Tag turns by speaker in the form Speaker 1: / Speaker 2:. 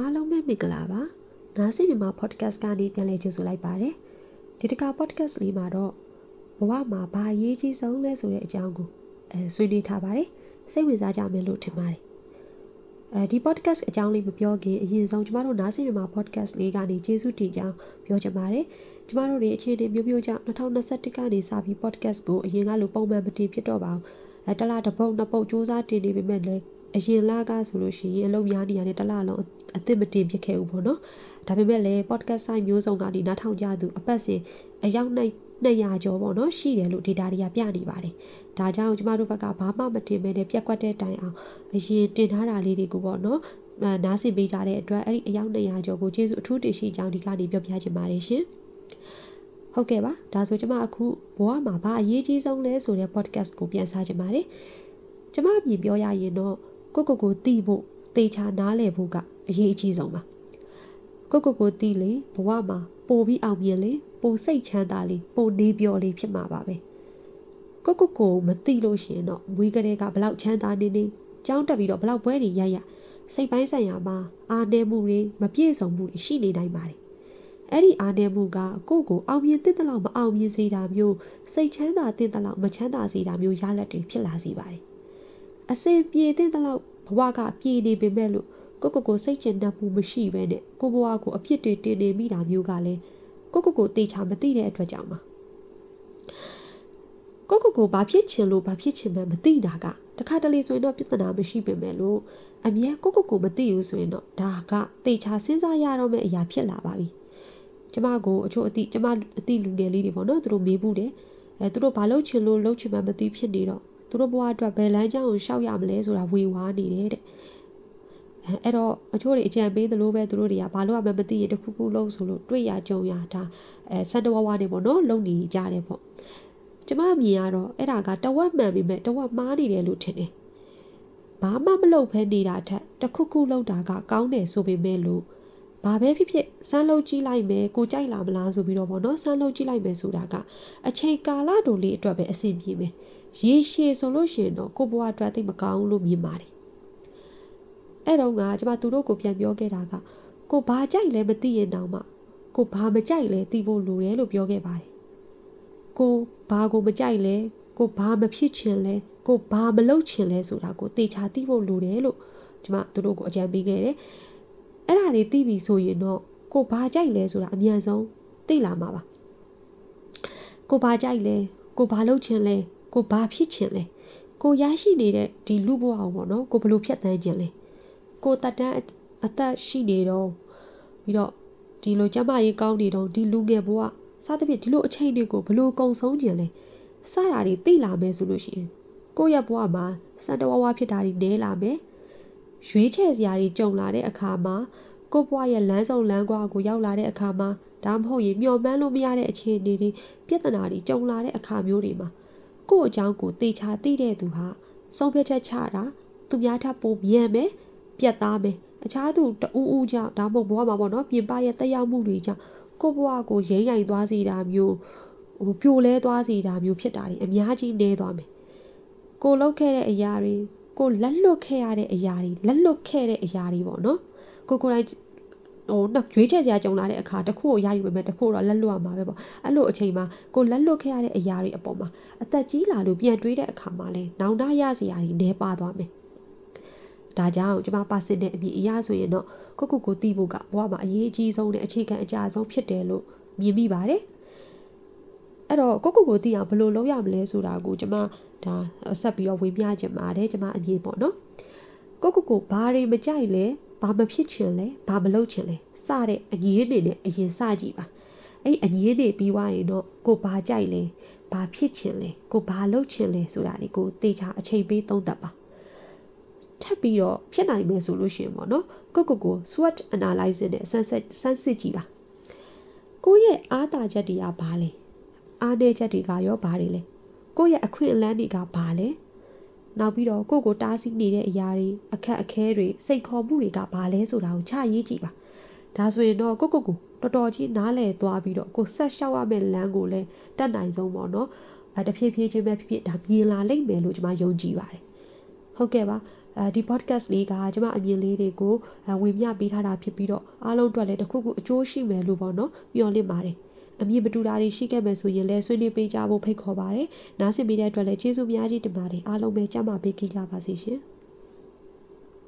Speaker 1: အားလုံးပဲမင်္ဂလာပါနားဆင်မြန်မာ podcast ကနေပြန်လည်ကြိုဆိုလိုက်ပါတယ်ဒီတစ်ခါ podcast လေးမှာတော့ဘဝမှာဘာအရေးကြီးဆုံးလဲဆိုတဲ့အကြောင်းကိုအဲဆွေးနွေးထားပါတယ်စိတ်ဝင်စားကြမယ်လို့ထင်ပါတယ်အဲဒီ podcast အကြောင်းလေးမပြောခင်အရင်ဆုံးကျမတို့နားဆင်မြန်မာ podcast လေးကနေကျေးဇူးတင်ကြောင်းပြောချင်ပါတယ်ကျမတို့တွေအခြေအနေမျိုးမျိုးကြောင့်2021ကနေစပြီး podcast ကိုအရင်ကလိုပုံမှန်မတင်ဖြစ်တော့ပါဘူးအဲတလားတစ်ပုတ်နှစ်ပုတ်စူးစမ်းတင်နေပေမဲ့လည်းအရင်လကဆိုလို့ရှိရင်အလုပ်များနေရတယ်တလားလုံးအသစ်မတင်ဖြစ်ခဲ့ဘူးပေါ့နော်ဒါပေမဲ့လည်း podcast site မျိုးစုံကနေနားထောင်ကြသူအပတ်စဉ်အယောက်နိုင်200ကျော်ပေါ့နော်ရှိတယ်လို့ data တွေကပြနေပါတယ်။ဒါကြောင့်ကျမတို့ဘက်ကဘာမှမတင်မဲနဲ့ပြက်ကွက်တဲ့တိုင်အောင်အရင်တင်ထားတာလေးတွေကိုပေါ့နော်နားဆင်ပေးကြတဲ့အတွက်အဲ့ဒီအယောက်200ကျော်ကိုကျေးဇူးအထူးတင်ရှိကြောင်းဒီကနေပြောပြချင်ပါတယ်ရှင်။ဟုတ်ကဲ့ပါဒါဆိုကျမအခုဘဝမှာဘာအရေးကြီးဆုံးလဲဆိုတဲ့ podcast ကိုပြန်စားချင်ပါတယ်။ကျမအမြင်ပြောရရင်တော့ ကိုကိုကိုတီးဖို့တေချာနားလည်ဖို့ကအရေးအကြီးဆုံးပါကိုကိုကိုတီးလေဘဝမှာပိုပြီးအောင်မြင်လေပိုစိတ်ချမ်းသာလေပိုနေပြောလေဖြစ်မှာပါပဲကိုကိုကိုမသိလို့ရှိရင်တော့မွေးကလေးကဘလောက်ချမ်းသာနေနေကြောင်းတက်ပြီးတော့ဘလောက်ပွဲတွေရရစိတ်ပိုင်းဆိုင်ရာမှာအာနေမှုတွေမပြည့်စုံမှုတွေရှိနေနိုင်ပါတယ်အဲ့ဒီအာနေမှုကကိုကိုအောင်မြင်တဲ့တလောက်မအောင်မြင်စေတာမျိုးစိတ်ချမ်းသာတဲ့တလောက်မချမ်းသာစေတာမျိုးရလက်တွေဖြစ်လာစေပါတယ် အစင်ပြေတဲ့တလောက်ဘဝကပြေနေပေမဲ့လို့ကိုကိုကိုစိတ်ကျဉ်တတ်မှုမရှိဘဲနဲ့ကိုဘဝကိုအပြစ်တွေတင်နေမိတာမျိုးကလည်းကိုကိုကိုတေချာမသိတဲ့အတွက်ကြောင့်ပါကိုကိုကိုဘာဖြစ်ချင်လို့ဘာဖြစ်ချင်မှမသိတာကတခါတလေဆိုရင်တော့ပြဿနာမရှိပေမဲ့လို့အမြဲကိုကိုကိုမသိဘူးဆိုရင်တော့ဒါကတေချာစဉ်းစားရတော့မယ့်အရာဖြစ်လာပါပြီကျမကိုအချို့အတိကျမအတိလူငယ်လေးတွေပေါ့နော်သူတို့မေးဘူးတယ်အဲသူတို့ဘာလုပ်ချင်လို့လုပ်ချင်မှမသိဖြစ်နေတော့ သူတို့ဘဝအတွက်ဘယ်လမ်းကြောင်းကိုရှောက်ရမလဲဆိုတာဝေဝါးနေတယ်တဲ့အဲ့တော့အချို့တွေအကြံပေးသလိုပဲသူတို့တွေကဘာလို့မှမသိရတခုခုလုံးဆိုလို့တွေ့ရကြုံရဒါအဲစက်တဝဝနေပေါ့နော်လုံနေကြတယ်ပေါ့ကျမအမြင်ကတော့အဲ့ဒါကတဝက်မှန်ပြီမဲ့တဝက်မှားနေတယ်လို့ထင်တယ်ဘာမှမလုပ်ဖဲနေတာထက်တခုခုလုပ်တာကကောင်းတယ်ဆိုပေမဲ့လို့ဘာပဲဖြစ်ဖြစ်စမ်းလုပ်ကြည့်လိုက်မယ်ကိုကြိုက်လာမလားဆိုပြီးတော့ဗောနော်စမ်းလုပ်ကြည့်လိုက်မယ်ဆိုတာကအချိန်ကာလတိုလေးအတွက်ပဲအဆင်ပြေမယ် ရေရှည်ဆိုလို့ရှိရင်တော့ကိုဘွားအတွက်သိမကောင်းလို့မြင်ပါတယ်အဲ့တော့ကကျွန်မသူတို့ကိုပြန်ပြောခဲ့တာကကိုဘာကြိုက်လဲမသိရင်တောင်မှကိုဘာမကြိုက်လဲသိဖို့လိုတယ်လို့ပြောခဲ့ပါတယ်ကိုဘာကိုမကြိုက်လဲကိုဘာမဖြစ်ချင်လဲကိုဘာမလုပ်ချင်လဲဆိုတာကိုတေချာသိဖို့လိုတယ်လို့ကျွန်မသူတို့ကိုအကြံပေးခဲ့တယ်အဲ့ဒါတွေသိပြီဆိုရင်တော့ကိုဘာကြိုက်လဲဆိုတာအမြန်ဆုံးသိလာမှာပါကိုဘာကြိုက်လဲကိုဘာလုပ်ချင်လဲ ကိုဘာဖြစ်ချင်လဲကိုရရှိနေတဲ့ဒီလူဘဝကိုပေါ့နော်ကိုဘလို့ဖြတ်တန်းခြင်းလဲကိုတတ်တန်းအသက်ရှိနေတော့ပြီးတော့ဒီလိုကျမရေးကောင်းနေတော့ဒီလူငယ်ဘဝစသဖြင့်ဒီလိုအချိန်တွေကိုဘလို့ကုံဆုံးခြင်းလဲစတာတွေသိလာမယ်ဆိုလို့ရှိရင်ကိုယ့်ရဲ့ဘဝမှာစံတဝါဝါဖြစ်တာတွေနည်းလာမယ်ရွေးချယ်စရာတွေကြုံလာတဲ့အခါမှာကိုယ့်ဘဝရဲ့လမ်းဆုံးလမ်းကွာကိုရောက်လာတဲ့အခါမှာဒါမှမဟုတ်ရင်မျှော်မှန်းလို့မရတဲ့အခြေအနေတွေပြဿနာတွေကြုံလာတဲ့အခါမျိုးတွေမှာ ကိုယ့်အကြောင်းကိုတေချာသိတဲ့သူဟာဆုံးဖြတ်ချက်ချတာသူများထပ်ပိုမြန်မယ်ပြတ်သားမယ်အခြားသူတူးဦးကြောင့်ဒါမှမဟုတ်ဘဝမှာပေါ့နော်ပြင်ပရဲ့တက်ရောက်မှုတွေကြောင့်ကိုယ့်ဘဝကိုရိမ့်ရိုင်သွားစေတာမျိုးဟိုပြိုလဲသွားစေတာမျိုးဖြစ်တာတွေအများကြီးနေသွားမယ်ကိုလောက်ခဲ့တဲ့အရာတွေကိုလက်လွတ်ခဲ့ရတဲ့အရာတွေလက်လွတ်ခဲ့တဲ့အရာတွေပေါ့နော်ကိုကိုယ်တိုင် ဟိုနောက်ရွေးချယ်စရာကြုံလာတဲ့အခါတခုကိုရယူပေမဲ့တခုတော့လက်လွတ်ရမှာပဲပေါ့အဲ့လိုအချိန်မှာကိုလက်လွတ်ခဲ့ရတဲ့အရာတွေအပေါ်မှာအသက်ကြီးလာလို့ပြန်တွေးတဲ့အခါမှာလဲနောင်တရစရာတွေနေပါသွားမယ်ဒါကြောင့်ကျမပါစင်တဲ့အမြင်အရဆိုရင်တော့ကိုကိုကိုတီးဖို့ကဘဝမှာအရေးအကြီးဆုံးနဲ့အခြေခံအကြဆုံးဖြစ်တယ်လို့မြင်မိပါတယ်အဲ့တော့ကိုကိုကိုတီးအောင်ဘယ်လိုလုပ်ရမလဲဆိုတာကိုကျမဒါဆက်ပြီးတော့ဝေမျှချင်ပါတယ်ကျမအမြင်ပေါ့နော်ကိုကိုကိုဘာတွေမကြိုက်လဲ ဘာမဖြစ်ချင်လဲဘာမလုပ်ချင်လဲစတဲ့အငြင်းနေနဲ့အရင်စကြည့်ပါအဲ့အငြင်းနေပြီးွားရင်တော့ကိုဘာကြိုက်လဲဘာဖြစ်ချင်လဲကိုဘာလုပ်ချင်လဲဆိုတာဒီကိုတေချာအချိန်ပေးသုံးသပ်ပါထပ်ပြီးတော့ဖြစ်နိုင်မယ်ဆိုလို့ရှိရင်ပေါ့နော်ကိုကိုကို SWOT analysis နဲ့ဆန်းစစ်ဆန်းစစ်ကြည့်ပါကိုရဲ့အားတာချက်တွေကဘာလဲအားနည်းချက်တွေကရောဘာတွေလဲကိုရဲ့အခွင့်အလမ်းတွေကဘာလဲ နောက်ပြီးတော့ကိုကိုတားဆီးနေတဲ့အရာတွေအခက်အခဲတွေစိတ်ခေါ်မှုတွေကဘာလဲဆိုတာကိုချရေးကြည့်ပါဒါဆိုရင်တော့ကိုကိုကိုတော်တော်ကြီးနားလည်သွားပြီးတော့ကိုဆက်လျှောက်ရမယ့်လမ်းကိုလည်းတတ်နိုင်ဆုံးပေါ့နော်အဲတဖြည်းဖြည်းချင်းပဲဖြစ်ဖြစ်ဒါမြင်လာလိမ့်မယ်လို့ကျွန်မယုံကြည်ပါတယ်ဟုတ်ကဲ့ပါအဲဒီ podcast လေးကကျမအမြင်လေးတွေကိုအဲဝင်မျှပေးထားတာဖြစ်ပြီးတော့အားလုံးအတွက်လည်းတစ်ခုခုအကျိုးရှိမယ်လို့ပေါ့နော်မျှော်လင့်ပါတယ် အမြင်မတူတာတွေရှိခဲ့မယ်ဆိုရင်လည်းဆွေးနွေးပေးကြဖို့ဖိတ်ခေါ်ပါတယ်။နားဆင်ပေးတဲ့အတွက်လည်းကျေးဇူးအများကြီးတင်ပါတယ်။အားလုံးပဲကြမ်းမာပေးကြပါစေရှင်။